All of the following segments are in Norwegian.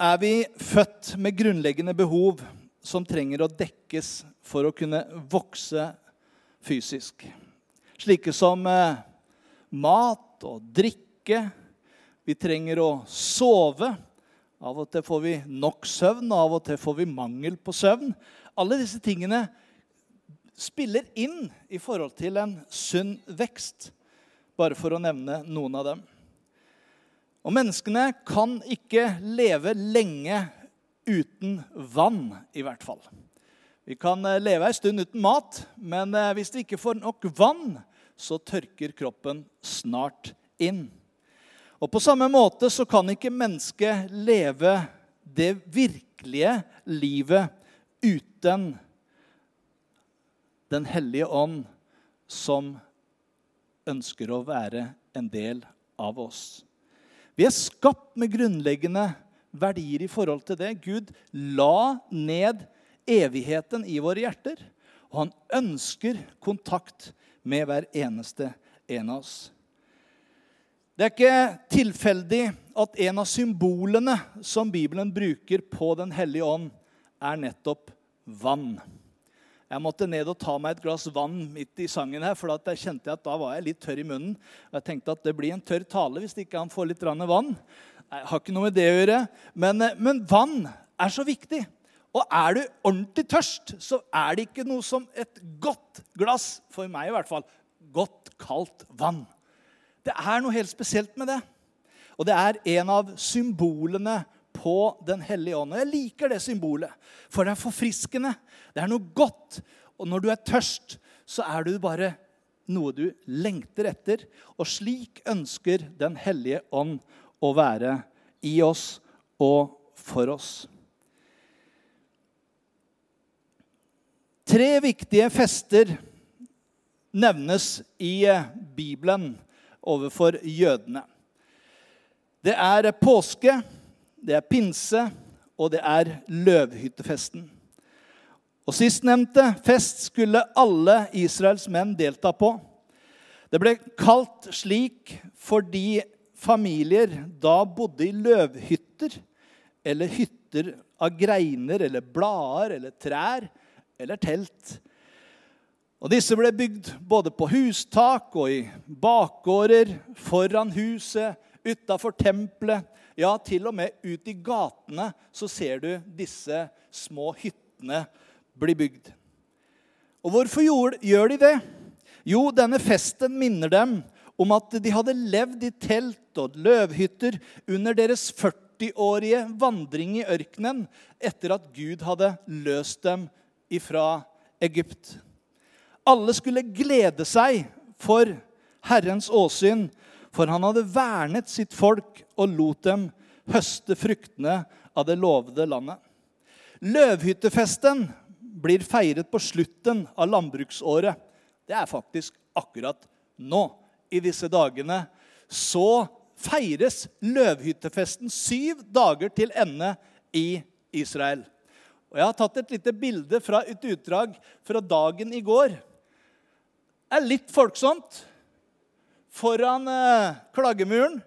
er vi født med grunnleggende behov som trenger å dekkes for å kunne vokse fysisk. Slike som eh, mat og drikke. Vi trenger å sove. Av og til får vi nok søvn, og av og til får vi mangel på søvn. Alle disse tingene spiller inn i forhold til en sunn vekst, bare for å nevne noen av dem. Og menneskene kan ikke leve lenge uten vann, i hvert fall. Vi kan eh, leve en stund uten mat, men eh, hvis vi ikke får nok vann, så tørker kroppen snart inn. Og på samme måte så kan ikke mennesket leve det virkelige livet uten Den hellige ånd, som ønsker å være en del av oss. Vi er skapt med grunnleggende verdier i forhold til det. Gud la ned evigheten i våre hjerter, og han ønsker kontakt med hver eneste en av oss. Det er ikke tilfeldig at en av symbolene som Bibelen bruker på Den hellige ånd, er nettopp vann. Jeg måtte ned og ta meg et glass vann midt i sangen, her, for jeg kjente at da var jeg litt tørr i munnen. Og jeg tenkte at det blir en tørr tale hvis ikke han får litt vann. Jeg har ikke noe med det å gjøre. Men, eh, men vann er så viktig. Og er du ordentlig tørst, så er det ikke noe som et godt glass, for meg i hvert fall, godt kaldt vann. Det er noe helt spesielt med det. Og det er en av symbolene på Den hellige ånd. Og jeg liker det symbolet, for det er forfriskende. Det er noe godt. Og når du er tørst, så er du bare noe du lengter etter. Og slik ønsker Den hellige ånd å være i oss og for oss. Tre viktige fester nevnes i eh, Bibelen overfor jødene. Det er påske, det er pinse, og det er løvhyttefesten. Og Sistnevnte fest skulle alle Israels menn delta på. Det ble kalt slik fordi familier da bodde i løvhytter, eller hytter av greiner eller blader eller trær eller telt. Og Disse ble bygd både på hustak og i bakgårder, foran huset, utafor tempelet. Ja, til og med ut i gatene så ser du disse små hyttene bli bygd. Og hvorfor gjør de det? Jo, denne festen minner dem om at de hadde levd i telt og løvhytter under deres 40-årige vandring i ørkenen etter at Gud hadde løst dem ifra Egypt. Alle skulle glede seg for Herrens åsyn, for han hadde vernet sitt folk og lot dem høste fruktene av det lovede landet. Løvhyttefesten blir feiret på slutten av landbruksåret. Det er faktisk akkurat nå, i disse dagene. Så feires løvhyttefesten syv dager til ende i Israel. Og Jeg har tatt et lite bilde fra et utdrag fra dagen i går. Det er litt folksomt foran eh, klagemuren.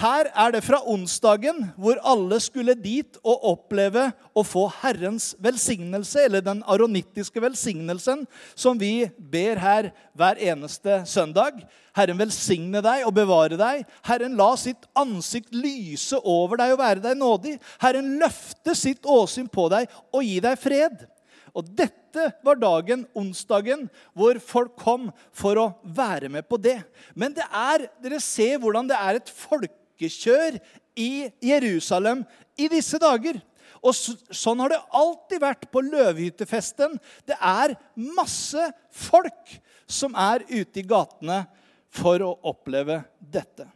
Her er det fra onsdagen, hvor alle skulle dit og oppleve å få Herrens velsignelse, eller den aronittiske velsignelsen, som vi ber her hver eneste søndag. Herren velsigne deg og bevare deg. Herren la sitt ansikt lyse over deg og være deg nådig. Herren løfte sitt åsyn på deg og gi deg fred. Og dette var dagen, onsdagen, hvor folk kom for å være med på det. Men det er, dere ser hvordan det er et folkekjør i Jerusalem i disse dager. Og så- sånn har det alltid vært på løvhyttefesten. Det er masse folk som er ute i gatene for å oppleve dette.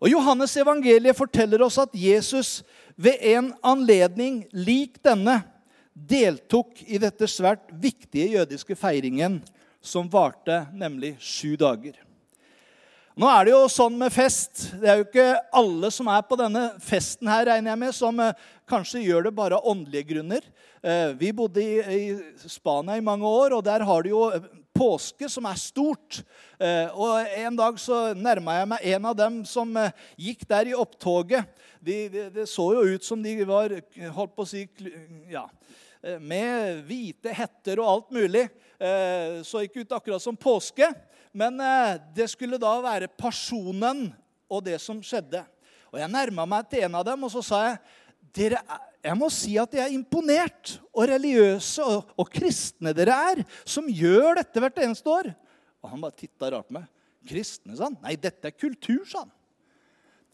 Og Johannes evangeliet forteller oss at Jesus ved en anledning lik denne deltok i dette svært viktige jødiske feiringen som varte nemlig sju dager. Nå er det jo sånn med fest. Det er jo ikke alle som er på denne festen her, regner jeg med, som eh, kanskje gjør det bare av åndelige grunner. Eh, vi bodde i, Spania i mange år, og der har de jo påske som er stort. Eh, og En dag så nærma jeg meg en av dem som gikk der i opptoget. Det de, de så jo ut som de var holdt på å si, ja, med hvite hetter og alt mulig. Så ikke ut akkurat som påske. Men eh, det skulle da være personen og det som skjedde. Og Jeg nærma meg til en av dem og så sa jeg, dere, jeg må si at jeg er imponert og religiøse og, og kristne dere er, som gjør dette hvert eneste år. Og Han bare titta rart på meg. Kristne, sa han. Nei, dette er kultur, sa han.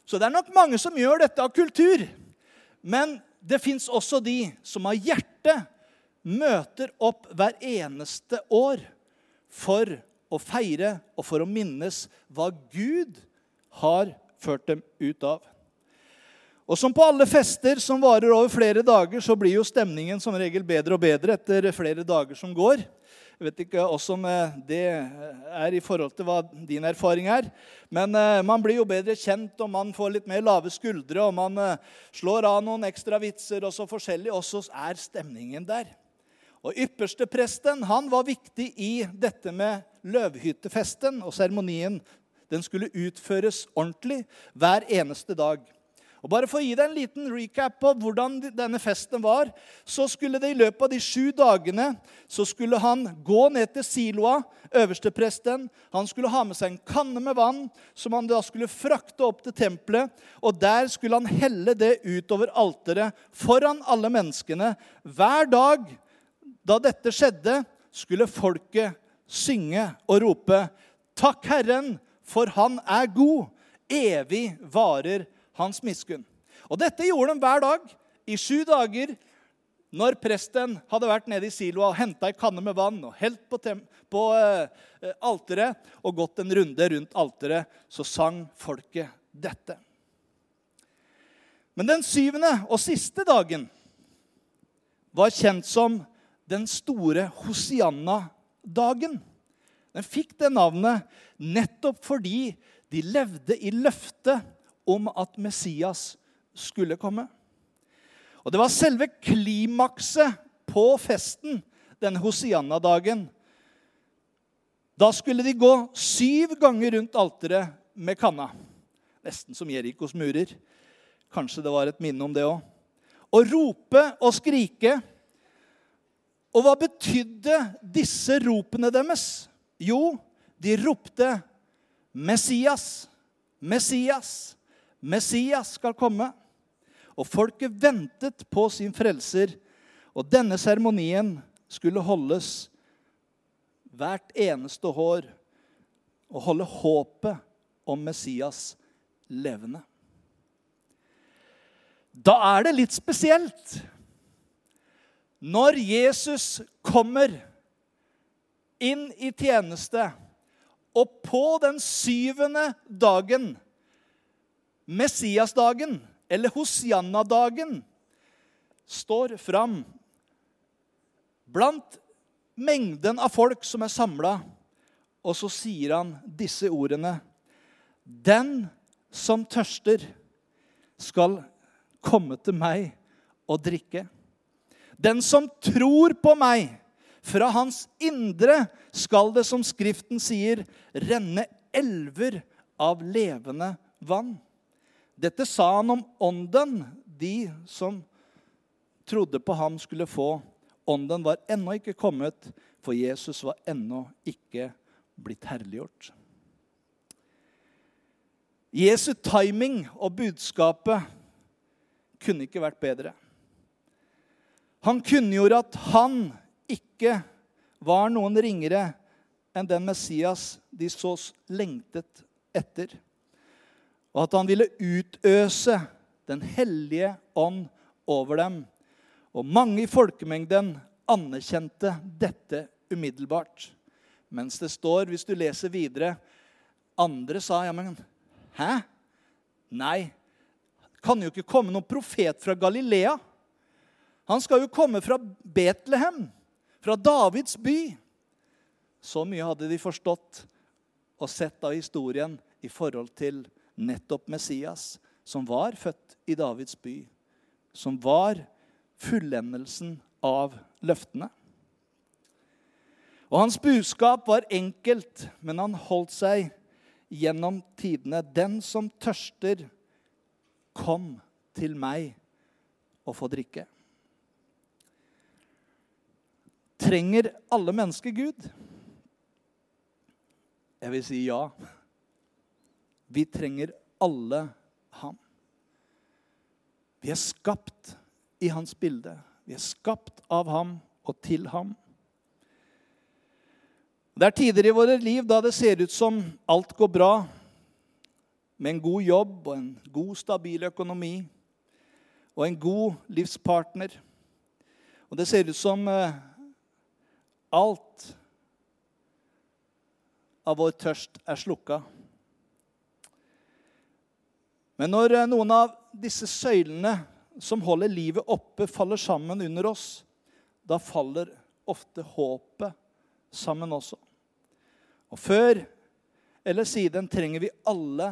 Så det er nok mange som gjør dette av kultur. Men det fins også de som har hjerte møter opp hver eneste år for å feire og for å minnes hva Gud har ført dem ut av. Og Som på alle fester som varer over flere dager, så blir jo stemningen som regel bedre og bedre etter flere dager som går. Jeg vet ikke åssen eh, det er i forhold til hva din erfaring er. Men eh, man blir jo bedre kjent, og man får litt mer lave skuldre. Og man eh, slår av noen ekstra vitser og så forskjellig, og så er stemningen der. Og Ypperstepresten han var viktig i dette med løvhyttefesten og seremonien. Den skulle utføres ordentlig hver eneste dag. Og bare For å gi deg en liten recap på hvordan denne festen var, så skulle det i løpet av de sju dagene så skulle han gå ned til Siloa, øverstepresten. Han skulle ha med seg en kanne med vann som han da skulle frakte opp til tempelet. Og der skulle han helle det utover alteret foran alle menneskene hver dag da dette skjedde, skulle folket synge og rope, 'Takk Herren, for Han er god. Evig varer Hans miskunn.' Og Dette gjorde de hver dag i sju dager. Når presten hadde vært nede i siloa og henta ei kanne med vann og helt på, på uh, alteret og gått en runde rundt alteret, så sang folket dette. Men den syvende og siste dagen var kjent som den store Hosianna-dagen. Den fikk det navnet nettopp fordi de levde i løftet om at Messias skulle komme. Og Det var selve klimakset på festen denne Hosianna-dagen. Da skulle de gå syv ganger rundt alteret med kanna. Nesten som Jerikos murer. Kanskje det var et minne om det òg. Og rope og skrike og hva betydde disse ropene deres? Jo, de ropte 'Messias, Messias, Messias skal komme'. Og folket ventet på sin frelser. Og denne seremonien skulle holdes hvert eneste hår og holde håpet om Messias levende. Da er det litt spesielt når Jesus kommer inn i tjeneste, og på den syvende dagen, Messiasdagen, eller Hosianna-dagen, står fram blant mengden av folk som er samla, og så sier han disse ordene. Den som tørster, skal komme til meg og drikke. Den som tror på meg, fra hans indre skal det, som Skriften sier, renne elver av levende vann. Dette sa han om ånden de som trodde på ham, skulle få. Ånden var ennå ikke kommet, for Jesus var ennå ikke blitt herliggjort. Jesu timing og budskapet kunne ikke vært bedre. Han kunngjorde at han ikke var noen ringere enn den Messias de så lengtet etter. Og at han ville utøse Den hellige ånd over dem. Og mange i folkemengden anerkjente dette umiddelbart. Mens det står, hvis du leser videre Andre sa ja, men hæ? Nei, kan jo ikke komme noen profet fra Galilea. Han skal jo komme fra Betlehem, fra Davids by. Så mye hadde de forstått og sett av historien i forhold til nettopp Messias, som var født i Davids by, som var fullendelsen av løftene. Og Hans budskap var enkelt, men han holdt seg gjennom tidene. Den som tørster, kom til meg og få drikke. Trenger alle mennesker Gud? Jeg vil si ja. Vi trenger alle ham. Vi er skapt i hans bilde. Vi er skapt av ham og til ham. Det er tider i våre liv da det ser ut som alt går bra, med en god jobb og en god, stabil økonomi og en god livspartner. Og det ser ut som eh, alt av vår tørst er slukka. Men når eh, noen av disse søylene som holder livet oppe, faller sammen under oss, da faller ofte håpet sammen også. Og før eller siden trenger vi alle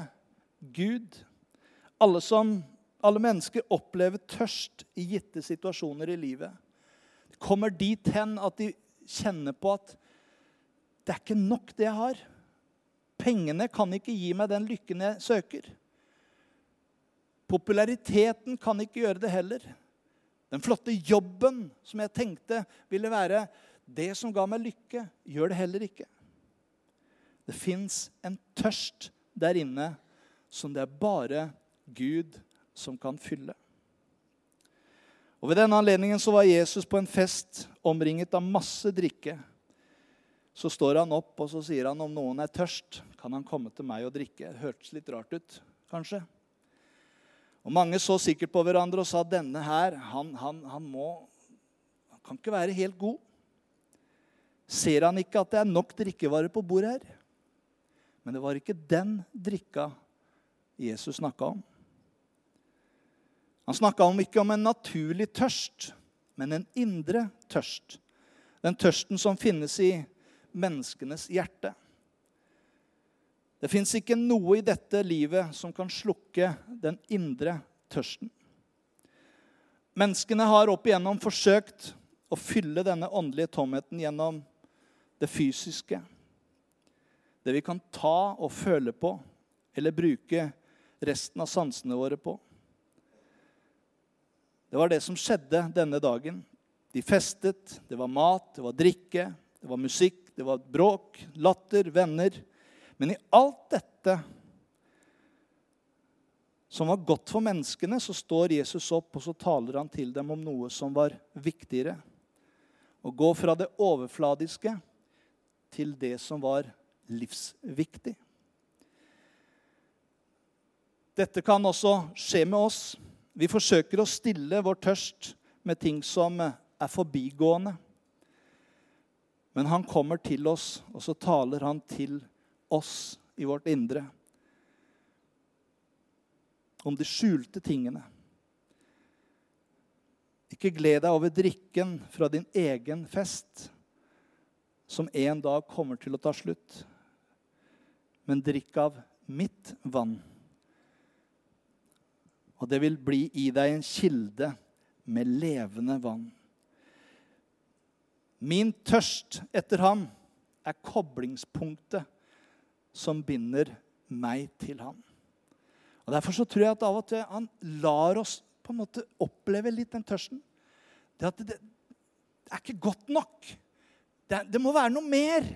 Gud. Alle, som, alle mennesker opplever tørst i gitte situasjoner i livet. De kommer dit hen at de kjenner på at det er ikke nok, det jeg har. Pengene kan ikke gi meg den lykken jeg søker. Populariteten kan ikke gjøre det heller. Den flotte jobben som jeg tenkte ville være det som ga meg lykke, gjør det heller ikke. Det fins en tørst der inne som det er bare Gud som kan fylle. Og Ved denne anledningen så var Jesus på en fest omringet av masse drikke. Så står han opp og så sier han om noen er tørst, kan han komme til meg og drikke. Det hørtes litt rart ut, kanskje. Og Mange så sikkert på hverandre og sa denne her, han, han, han må Han kan ikke være helt god. Ser han ikke at det er nok drikkevarer på bordet her? Men det var ikke den drikka Jesus snakka om. Han snakka ikke om en naturlig tørst, men en indre tørst. Den tørsten som finnes i menneskenes hjerte. Det fins ikke noe i dette livet som kan slukke den indre tørsten. Menneskene har opp igjennom forsøkt å fylle denne åndelige tomheten gjennom det fysiske. Det vi kan ta og føle på, eller bruke resten av sansene våre på. Det var det som skjedde denne dagen. De festet, det var mat, det var drikke, det var musikk, det var bråk, latter, venner. Men i alt dette som var godt for menneskene, så står Jesus opp og så taler han til dem om noe som var viktigere. Å gå fra det overfladiske til det som var livsviktig. Dette kan også skje med oss. Vi forsøker å stille vår tørst med ting som er forbigående. Men han kommer til oss, og så taler han til oss i vårt indre. Om de skjulte tingene. Ikke gled deg over drikken fra din egen fest, som en dag kommer til å ta slutt. Men drikk av mitt vann og det vil bli i deg en kilde med levende vann. Min tørst etter ham er koblingspunktet som binder meg til ham. Og Derfor så tror jeg at av og til han lar oss på en måte oppleve litt den tørsten. Det, at det, det er ikke godt nok. Det, det må være noe mer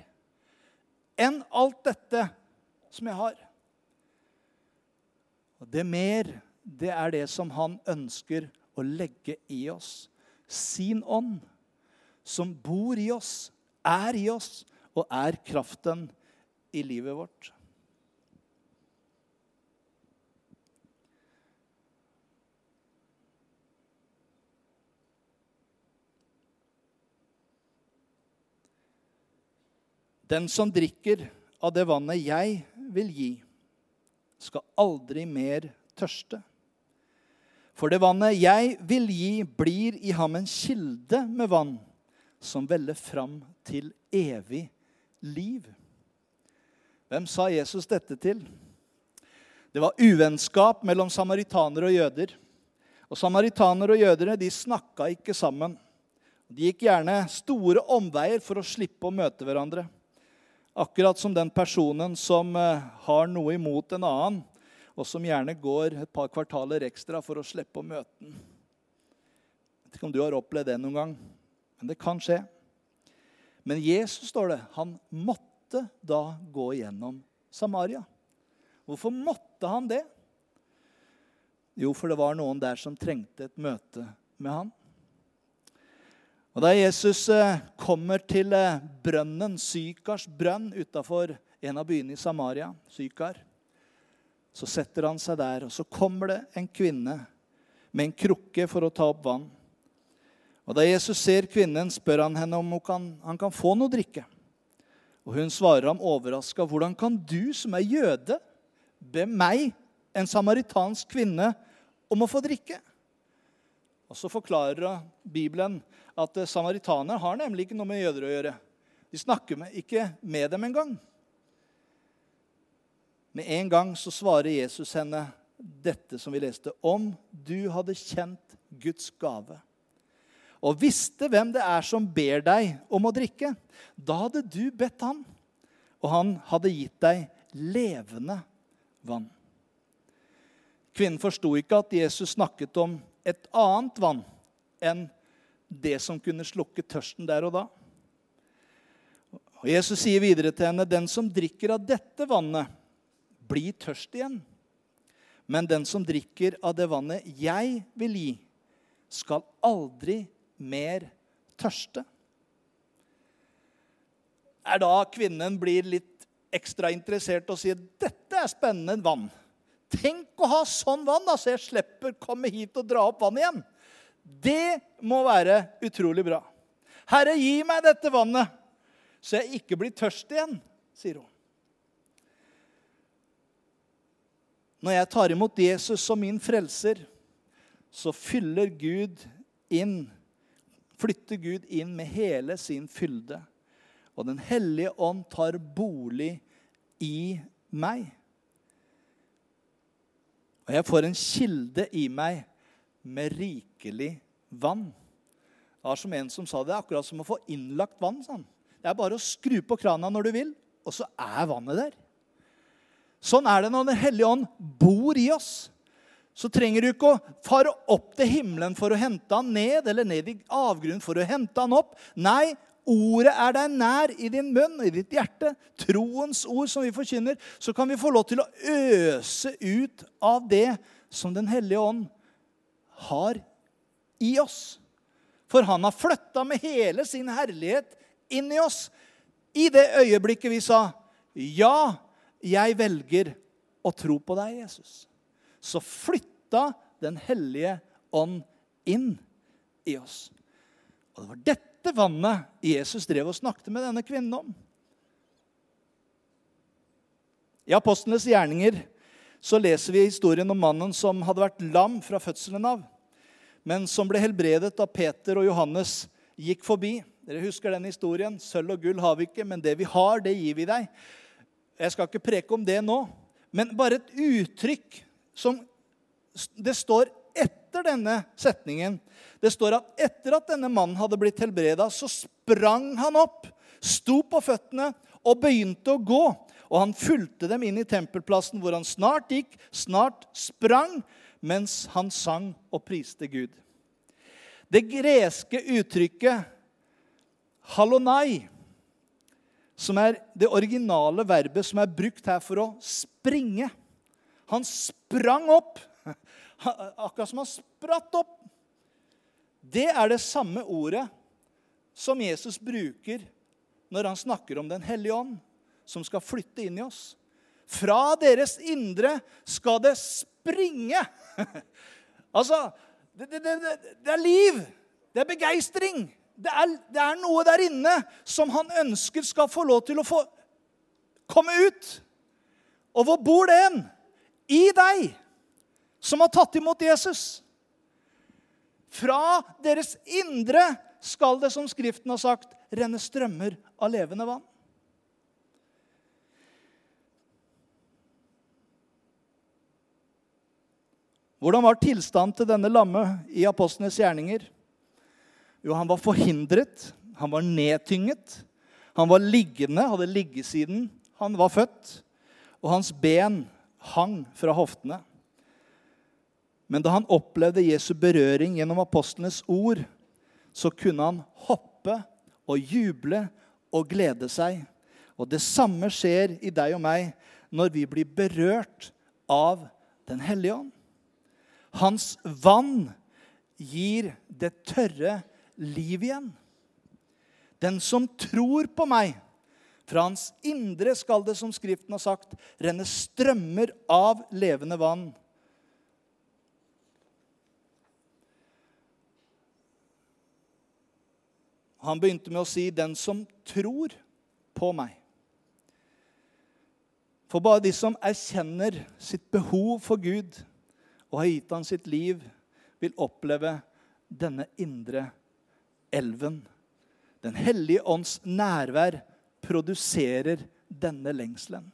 enn alt dette som jeg har. Og det mer det er det som han ønsker å legge i oss. Sin ånd, som bor i oss, er i oss og er kraften i livet vårt. Den som drikker av det vannet jeg vil gi, skal aldri mer tørste. For det vannet jeg vil gi, blir i ham en kilde med vann som veller fram til evig liv. Hvem sa Jesus dette til? Det var uvennskap mellom samaritanere og jøder. Og Samaritanere og jødere de snakka ikke sammen. De gikk gjerne store omveier for å slippe å møte hverandre. Akkurat som den personen som eh, har noe imot en annen, og som gjerne går et par kvartaler ekstra for å slippe å møte den. Jeg vet ikke om du har opplevd det noen gang, men det kan skje. Men Jesus, står det, han måtte da gå gjennom Samaria. Hvorfor måtte han det? Jo, for det var noen der som trengte et møte med han. Og Da Jesus eh, kommer til eh, brønnen, Sykars brønn utafor en av byene i Samaria, Sykar, så setter han seg der, og så kommer det en kvinne med en krukke for å ta opp vann. Og Da Jesus ser kvinnen, spør han henne om hun kan, han kan få noe drikke. Og Hun svarer ham overraska. 'Hvordan kan du, som er jøde, be meg, en samaritansk kvinne, om å få drikke?' Og Så forklarer Bibelen at eh, samaritaner har nemlig ikke noe med jøder å gjøre. De snakker med, ikke med dem engang. Med en gang så svarer Jesus henne dette som vi leste. Om du hadde kjent Guds gave og visste hvem det er som ber deg om å drikke, da hadde du bedt han, og han hadde gitt deg levende vann. Kvinnen forsto ikke at Jesus snakket om et annet vann enn det som kunne slukke tørsten der og da. Og Jesus sier videre til henne, 'Den som drikker av dette vannet, blir tørst igjen.' 'Men den som drikker av det vannet jeg vil gi, skal aldri mer tørste.' Er da kvinnen blir litt ekstra interessert og sier, 'Dette er spennende vann.' Tenk å ha sånn vann, da, så jeg slipper komme hit og dra opp vann igjen. Det må være utrolig bra. Herre, gi meg dette vannet, så jeg ikke blir tørst igjen, sier hun. Når jeg tar imot Jesus som min frelser, så fyller Gud inn, flytter Gud inn med hele sin fylde. Og Den hellige ånd tar bolig i meg. Og jeg får en kilde i meg med rikelig vann. Det var som en som sa det, er akkurat som å få innlagt vann. Sånn. Det er bare å skru på krana når du vil, og så er vannet der. Sånn er det når Den hellige ånd bor i oss. Så trenger du ikke å fare opp til himmelen for å hente han ned, eller ned i avgrunnen for å hente han opp. Nei, ordet er deg nær i din munn i ditt hjerte. Troens ord som vi forkynner. Så kan vi få lov til å øse ut av det som Den hellige ånd har i oss. For han har flytta med hele sin herlighet inn i oss. I det øyeblikket vi sa, 'Ja, jeg velger å tro på deg, Jesus', så flytta Den hellige ånd inn i oss. Og det var dette vannet Jesus drev og snakket med denne kvinnen om. I Apostlenes gjerninger så leser vi historien om mannen som hadde vært lam fra fødselen av, men som ble helbredet da Peter og Johannes gikk forbi. Dere husker den historien. Sølv og gull har vi ikke, men det vi har, det gir vi deg. Jeg skal ikke preke om det nå, men bare et uttrykk som det står etter denne setningen. Det står at etter at denne mannen hadde blitt helbreda, så sprang han opp, sto på føttene og begynte å gå. Og han fulgte dem inn i tempelplassen, hvor han snart gikk, snart sprang, mens han sang og priste Gud. Det greske uttrykket 'halonai', som er det originale verbet som er brukt her for å springe Han sprang opp, akkurat som han spratt opp. Det er det samme ordet som Jesus bruker når han snakker om Den hellige ånd som skal flytte inn i oss. Fra deres indre skal det springe. altså, det, det, det, det, er liv. Det er begeistring. Er, det er noe der inne som han ønsker skal få lov til å få komme ut. Og hvor bor det hen? I deg. som har tatt imot Jesus. Fra deres indre skal det, som Skriften har sagt, renne strømmer av levende vann. Hvordan var tilstanden til denne lamme i apostlenes gjerninger? Jo, han var forhindret, han var nedtynget. Han var liggende, hadde liggesiden han var født, og hans ben hang fra hoftene. Men da han opplevde Jesu berøring gjennom apostlenes ord, så kunne han hoppe og juble og glede seg. Og det samme skjer i deg og meg når vi blir berørt av Den hellige ånd. Hans vann gir det tørre liv igjen. Den som tror på meg, fra hans indre skal det, som Skriften har sagt, renne strømmer av levende vann. Han begynte med å si 'den som tror på meg'. For bare de som erkjenner sitt behov for Gud og har gitt ham sitt liv, vil oppleve denne indre elven. Den hellige ånds nærvær produserer denne lengselen.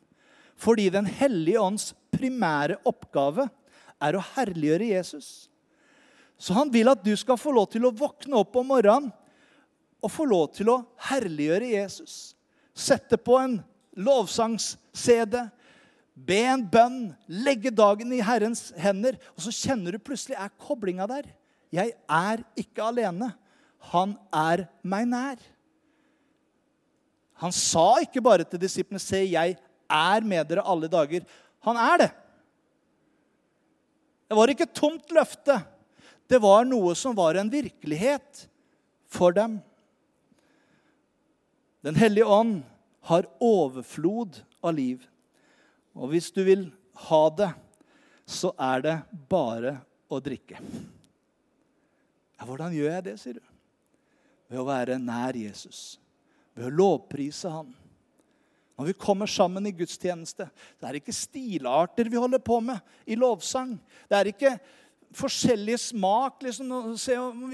Fordi Den hellige ånds primære oppgave er å herliggjøre Jesus. Så han vil at du skal få lov til å våkne opp om morgenen og få lov til å herliggjøre Jesus. Sette på en lovsangs-CD, be en bønn, legge dagen i Herrens hender. Og så kjenner du plutselig er koblinga der. Jeg er ikke alene. Han er meg nær. Han sa ikke bare til disiplene 'Se, jeg er med dere alle dager'. Han er det. Det var ikke et tomt løfte. Det var noe som var en virkelighet for dem. Den hellige ånd har overflod av liv. Og hvis du vil ha det, så er det bare å drikke. Ja, hvordan gjør jeg det, sier du? Ved å være nær Jesus ved å lovprise Han. Når vi kommer sammen i gudstjeneste, det er ikke stilarter vi holder på med i lovsang. Det er ikke forskjellige smak. Liksom,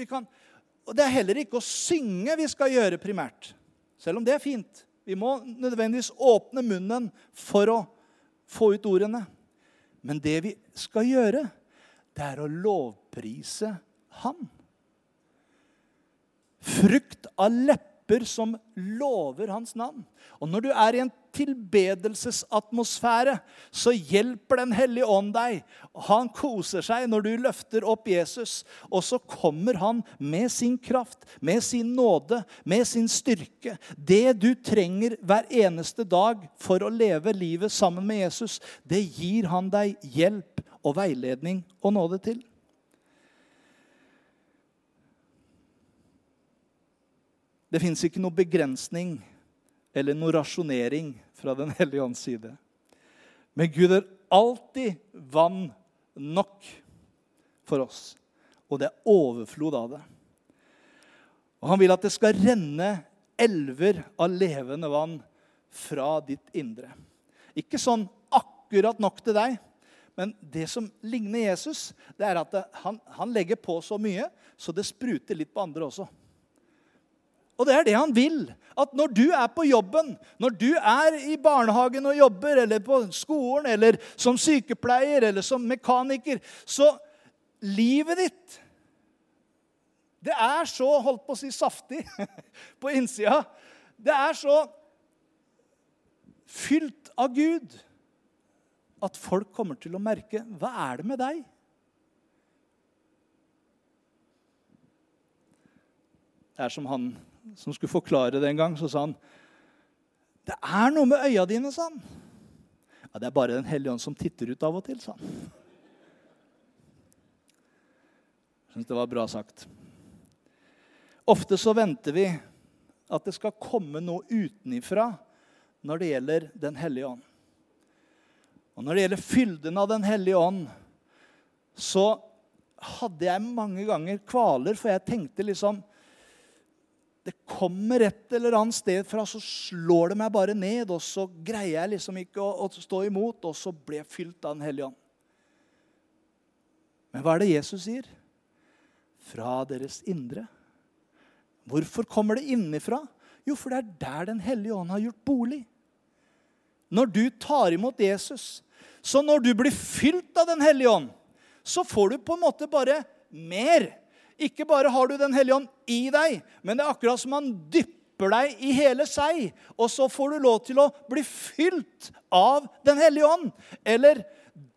kan, og det er heller ikke å synge vi skal gjøre primært, selv om det er fint. Vi må nødvendigvis åpne munnen for å få ut ordene. Men det vi skal gjøre, det er å lovprise Han. Frukt av lepper lepper som lover hans navn. Og når du er i en tilbedelsesatmosfære, så hjelper Den hellige ånd deg. Han koser seg når du løfter opp Jesus. Og så kommer han med sin kraft, med sin nåde, med sin styrke. Det du trenger hver eneste dag for å leve livet sammen med Jesus, det gir han deg hjelp og veiledning og nåde til. Det fins ikke noe begrensning eller noe rasjonering fra Den hellige ånds side. Men Gud er alltid vann nok for oss. Og det er overflod av det. Og Han vil at det skal renne elver av levende vann fra ditt indre. Ikke sånn akkurat nok til deg, men det som ligner Jesus, det er at han, han legger på så mye så det spruter litt på andre også. Og det er det han vil. At når du er på jobben, når du er i barnehagen og jobber, eller på skolen, eller som sykepleier eller som mekaniker, så livet ditt Det er så, holdt på å si, saftig på innsida. Det er så fylt av Gud at folk kommer til å merke Hva er det med deg? Det er som han som skulle forklare det en gang, så sa han Det er noe med øya dine, sa han. Ja, Det er bare Den hellige ånd som titter ut av og til, sa han. Jeg syns det var bra sagt. Ofte så venter vi at det skal komme noe utenifra når det gjelder Den hellige ånd. Og når det gjelder fylden av Den hellige ånd, så hadde jeg mange ganger kvaler, for jeg tenkte liksom det kommer et eller annet sted fra, så slår det meg bare ned. Og så greier jeg liksom ikke å, å stå imot, og så blir jeg fylt av Den hellige ånd. Men hva er det Jesus sier? Fra deres indre. Hvorfor kommer det innifra? Jo, for det er der Den hellige ånd har gjort bolig. Når du tar imot Jesus, så når du blir fylt av Den hellige ånd, så får du på en måte bare mer. Ikke bare har du Den hellige ånd i deg, men det er akkurat som han dypper deg i hele seg. Og så får du lov til å bli fylt av Den hellige ånd. Eller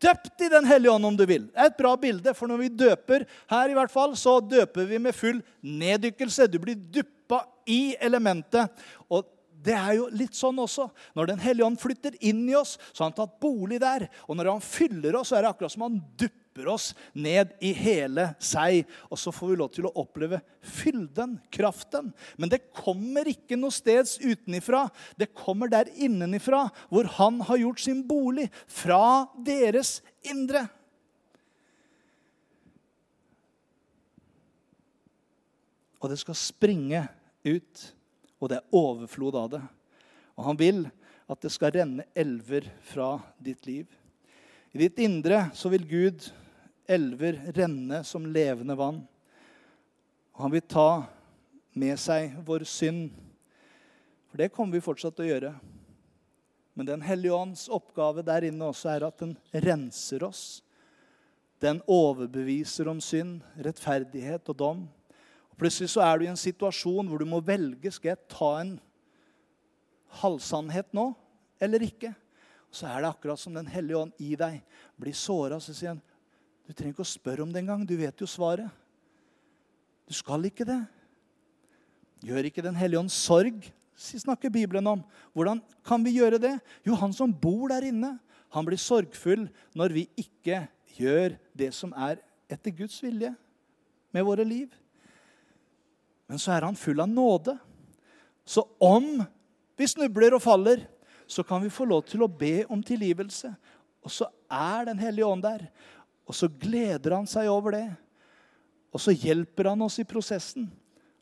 døpt i Den hellige ånd, om du vil. Det er et bra bilde, for når vi døper her, i hvert fall, så døper vi med full neddykkelse. Du blir dyppa i elementet. Og det er jo litt sånn også. Når Den hellige ånd flytter inn i oss, så har han tatt bolig der. Og når han fyller oss, så er det akkurat som han dupper oss ned i hele seg. Og så får vi lov til å oppleve fylden, kraften. Men det kommer ikke noe steds utenifra. Det kommer der innenifra, hvor han har gjort sin bolig. Fra deres indre. Og det skal springe ut og det er overflod av det. Og han vil at det skal renne elver fra ditt liv. I ditt indre så vil Gud elver renne som levende vann. Og han vil ta med seg vår synd. For det kommer vi fortsatt til å gjøre. Men Den hellige ånds oppgave der inne også er at den renser oss. Den overbeviser om synd, rettferdighet og dom. Og Plutselig så er du i en situasjon hvor du må velge skal jeg ta en halvsannhet nå eller ikke. Og Så er det akkurat som Den hellige ånd i deg blir såra. Så sier han du trenger ikke å spørre om det engang. Du vet jo svaret. Du skal ikke det. Gjør ikke Den hellige ånd sorg, snakker Bibelen om. Hvordan kan vi gjøre det? Jo, han som bor der inne, han blir sorgfull når vi ikke gjør det som er etter Guds vilje med våre liv. Men så er han full av nåde. Så om vi snubler og faller, så kan vi få lov til å be om tilgivelse. Og så er Den hellige ånd der. Og så gleder han seg over det. Og så hjelper han oss i prosessen.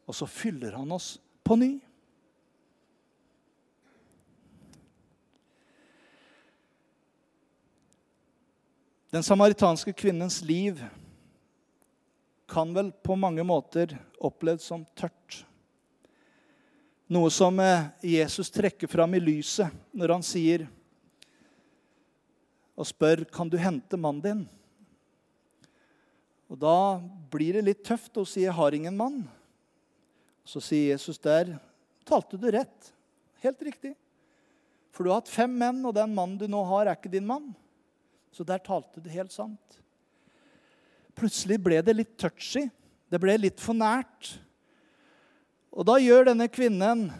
Og så fyller han oss på ny. Den samaritanske kvinnens liv kan vel på mange måter opplevd som tørt. Noe som eh, Jesus trekker fram i lyset når han sier og spør kan du hente mannen din. Og Da blir det litt tøft å si 'jeg har ingen mann'. Så sier Jesus der talte du rett. Helt riktig. For du har hatt fem menn, og den mannen du nå har, er ikke din mann. Så der talte du helt sant. Plutselig ble det litt touchy. Det ble litt for nært. Og da gjør denne kvinnen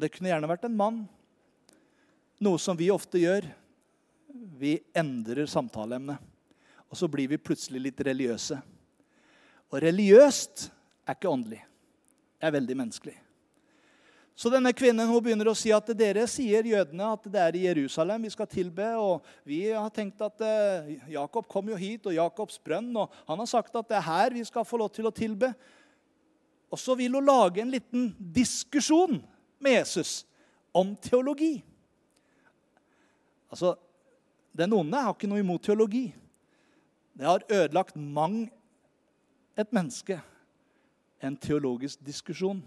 Det kunne gjerne vært en mann. Noe som vi ofte gjør. Vi endrer samtaleemnet. Og så blir vi plutselig litt religiøse. Og religiøst er ikke åndelig. Det er veldig menneskelig. Så denne kvinnen hun begynner å si at dere sier jødene at det er i Jerusalem vi skal tilbe. Og vi har tenkt at uh, Jakob kom jo hit, og Jakobs brønn. Og han har sagt at det er her vi skal få lov til å tilbe. Og så vil hun lage en liten diskusjon med Jesus om teologi. Altså, Den onde har ikke noe imot teologi. Det har ødelagt mang et menneske. En teologisk diskusjon.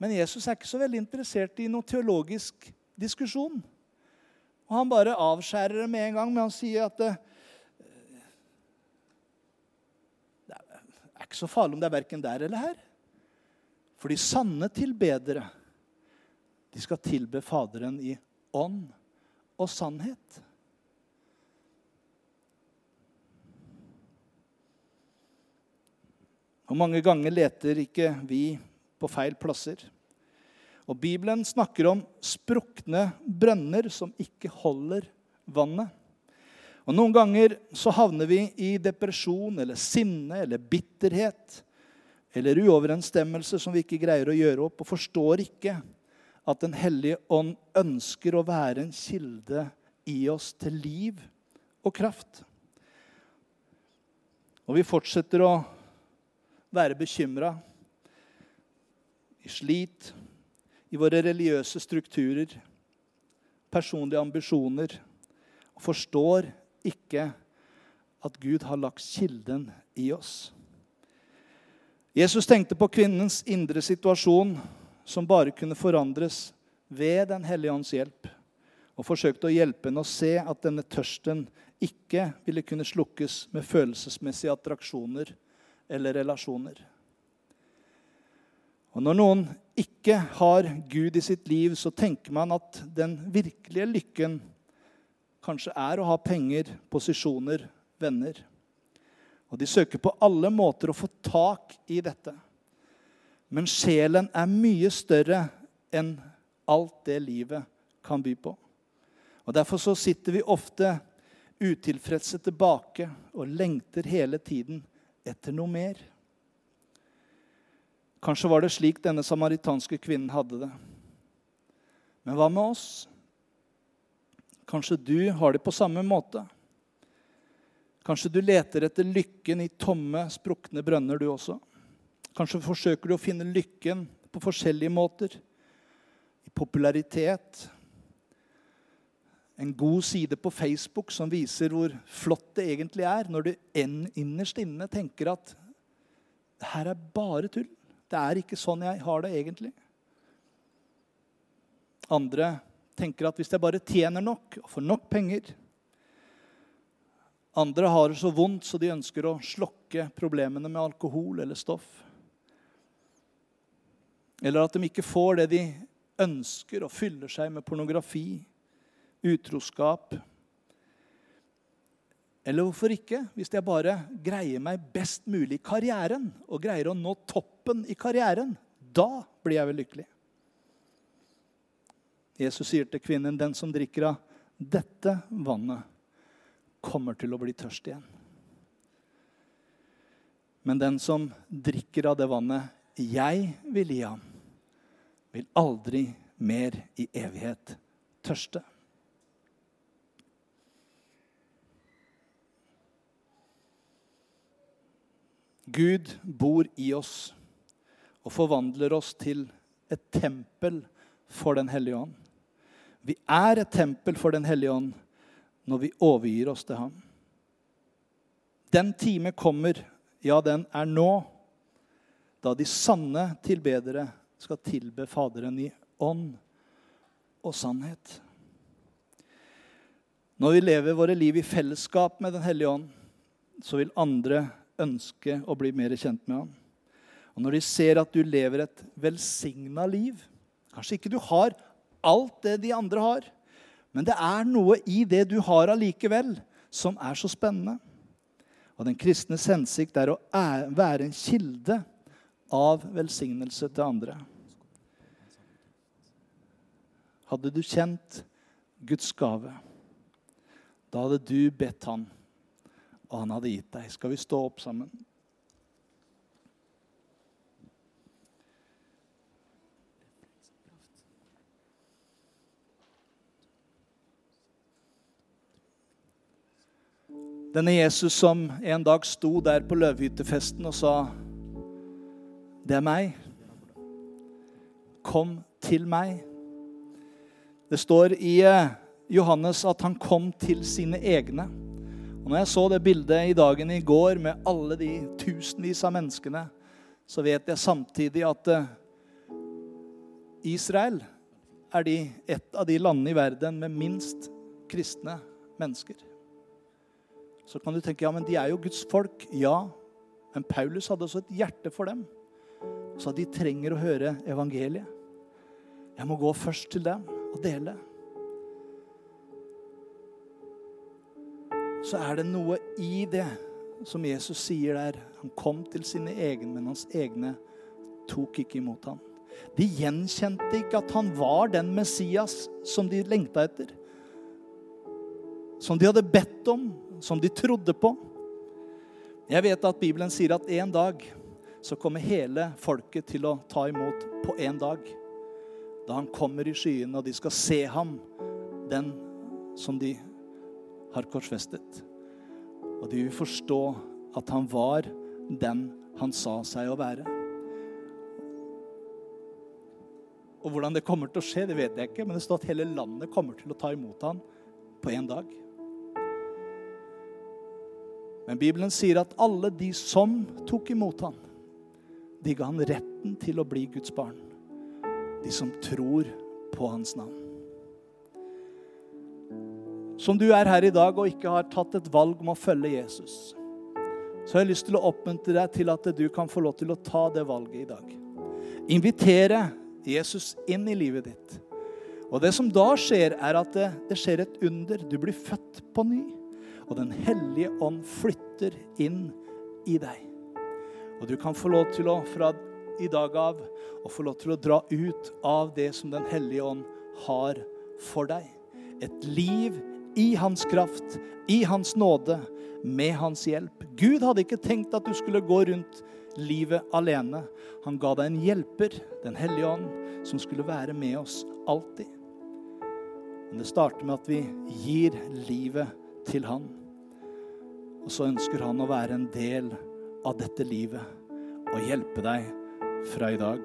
Men Jesus er ikke så veldig interessert i noen teologisk diskusjon. Og Han bare avskjærer det med en gang, men han sier at det, det er ikke så farlig om det er verken der eller her. For de sanne tilbedere, de skal tilbe Faderen i ånd og sannhet. Og mange ganger leter ikke vi på feil plasser. Og Bibelen snakker om sprukne brønner som ikke holder vannet. Og Noen ganger så havner vi i depresjon eller sinne eller bitterhet eller uoverensstemmelse som vi ikke greier å gjøre opp, og forstår ikke at Den hellige ånd ønsker å være en kilde i oss til liv og kraft. Og vi fortsetter å være bekymra i slit, i våre religiøse strukturer, personlige ambisjoner, og forstår ikke at Gud har lagt kilden i oss. Jesus tenkte på kvinnens indre situasjon, som bare kunne forandres ved Den hellige ånds hjelp, og forsøkte å hjelpe henne å se at denne tørsten ikke ville kunne slukkes med følelsesmessige attraksjoner eller relasjoner. Og Når noen ikke har Gud i sitt liv, så tenker man at den virkelige lykken kanskje er å ha penger, posisjoner, venner. Og de søker på alle måter å få tak i dette. Men sjelen er mye større enn alt det livet kan by på. Og Derfor så sitter vi ofte utilfredse tilbake og lengter hele tiden etter noe mer. Kanskje var det slik denne samaritanske kvinnen hadde det. Men hva med oss? Kanskje du har det på samme måte? Kanskje du leter etter lykken i tomme, sprukne brønner, du også? Kanskje forsøker du å finne lykken på forskjellige måter? I popularitet, en god side på Facebook som viser hvor flott det egentlig er, når du innerst inne tenker at det her er bare tull. Det er ikke sånn jeg har det egentlig. Andre tenker at hvis jeg bare tjener nok og får nok penger Andre har det så vondt så de ønsker å slokke problemene med alkohol eller stoff. Eller at de ikke får det de ønsker, og fyller seg med pornografi utroskap. Eller hvorfor ikke, hvis jeg bare greier meg best mulig i karrieren og greier å nå toppen i karrieren? Da blir jeg vel lykkelig. Jesus sier til kvinnen, 'Den som drikker av dette vannet, kommer til å bli tørst igjen.' Men den som drikker av det vannet jeg vil gi ham, vil aldri mer i evighet tørste. Gud bor i oss og forvandler oss til et tempel for Den hellige ånd. Vi er et tempel for Den hellige ånd når vi overgir oss til ham. Den time kommer, ja, den er nå, da de sanne tilbedere skal tilbe Faderen i ånd og sannhet. Når vi lever våre liv i fellesskap med Den hellige ånd, så vil andre ønske å bli mer kjent med ham. Og når de ser at du lever et velsigna liv Kanskje ikke du har alt det de andre har, men det er noe i det du har allikevel, som er så spennende. Og den kristnes hensikt er å være en kilde av velsignelse til andre. Hadde du kjent Guds gave, da hadde du bedt Han og han hadde gitt deg. Skal vi stå opp sammen? Denne Jesus som en dag sto der på løvhyttefesten og sa, 'Det er meg. Kom til meg.' Det står i eh, Johannes at han kom til sine egne. Og når jeg så det bildet i dagen i går med alle de tusenvis av menneskene, så vet jeg samtidig at eh, Israel er de, et av de landene i verden med minst kristne mennesker. Så kan du tenke ja, men de er jo Guds folk. Ja, men Paulus hadde også et hjerte for dem. Så de trenger å høre evangeliet. Jeg må gå først til dem og dele. Så er det noe i det som Jesus sier der. Han kom til sine egne, men hans egne tok ikke imot ham. De gjenkjente ikke at han var den Messias som de lengta etter. Som de hadde bedt om, som de trodde på. Jeg vet at Bibelen sier at en dag så kommer hele folket til å ta imot på en dag. Da han kommer i skyene, og de skal se ham, den som de har korsfestet. Og de vil forstå at han var den han sa seg å være. Og Hvordan det kommer til å skje, det vet jeg ikke, men det står at hele landet kommer til å ta imot ham på én dag. Men Bibelen sier at alle de som tok imot han, de ga han retten til å bli Guds barn. De som tror på hans navn. Som du er her i dag og ikke har tatt et valg om å følge Jesus, så har jeg lyst til å oppmuntre deg til at du kan få lov til å ta det valget i dag. Invitere Jesus inn i livet ditt. Og det som da skjer, er at det, det skjer et under. Du blir født på ny. Og Den hellige ånd flytter inn i deg. Og du kan få lov til å fra i dag av å få lov til å dra ut av det som Den hellige ånd har for deg. Et liv i hans kraft, i hans nåde, med hans hjelp. Gud hadde ikke tenkt at du skulle gå rundt livet alene. Han ga deg en hjelper, Den hellige ånd, som skulle være med oss alltid. Men det starter med at vi gir livet til han. Og så ønsker han å være en del av dette livet og hjelpe deg fra i dag.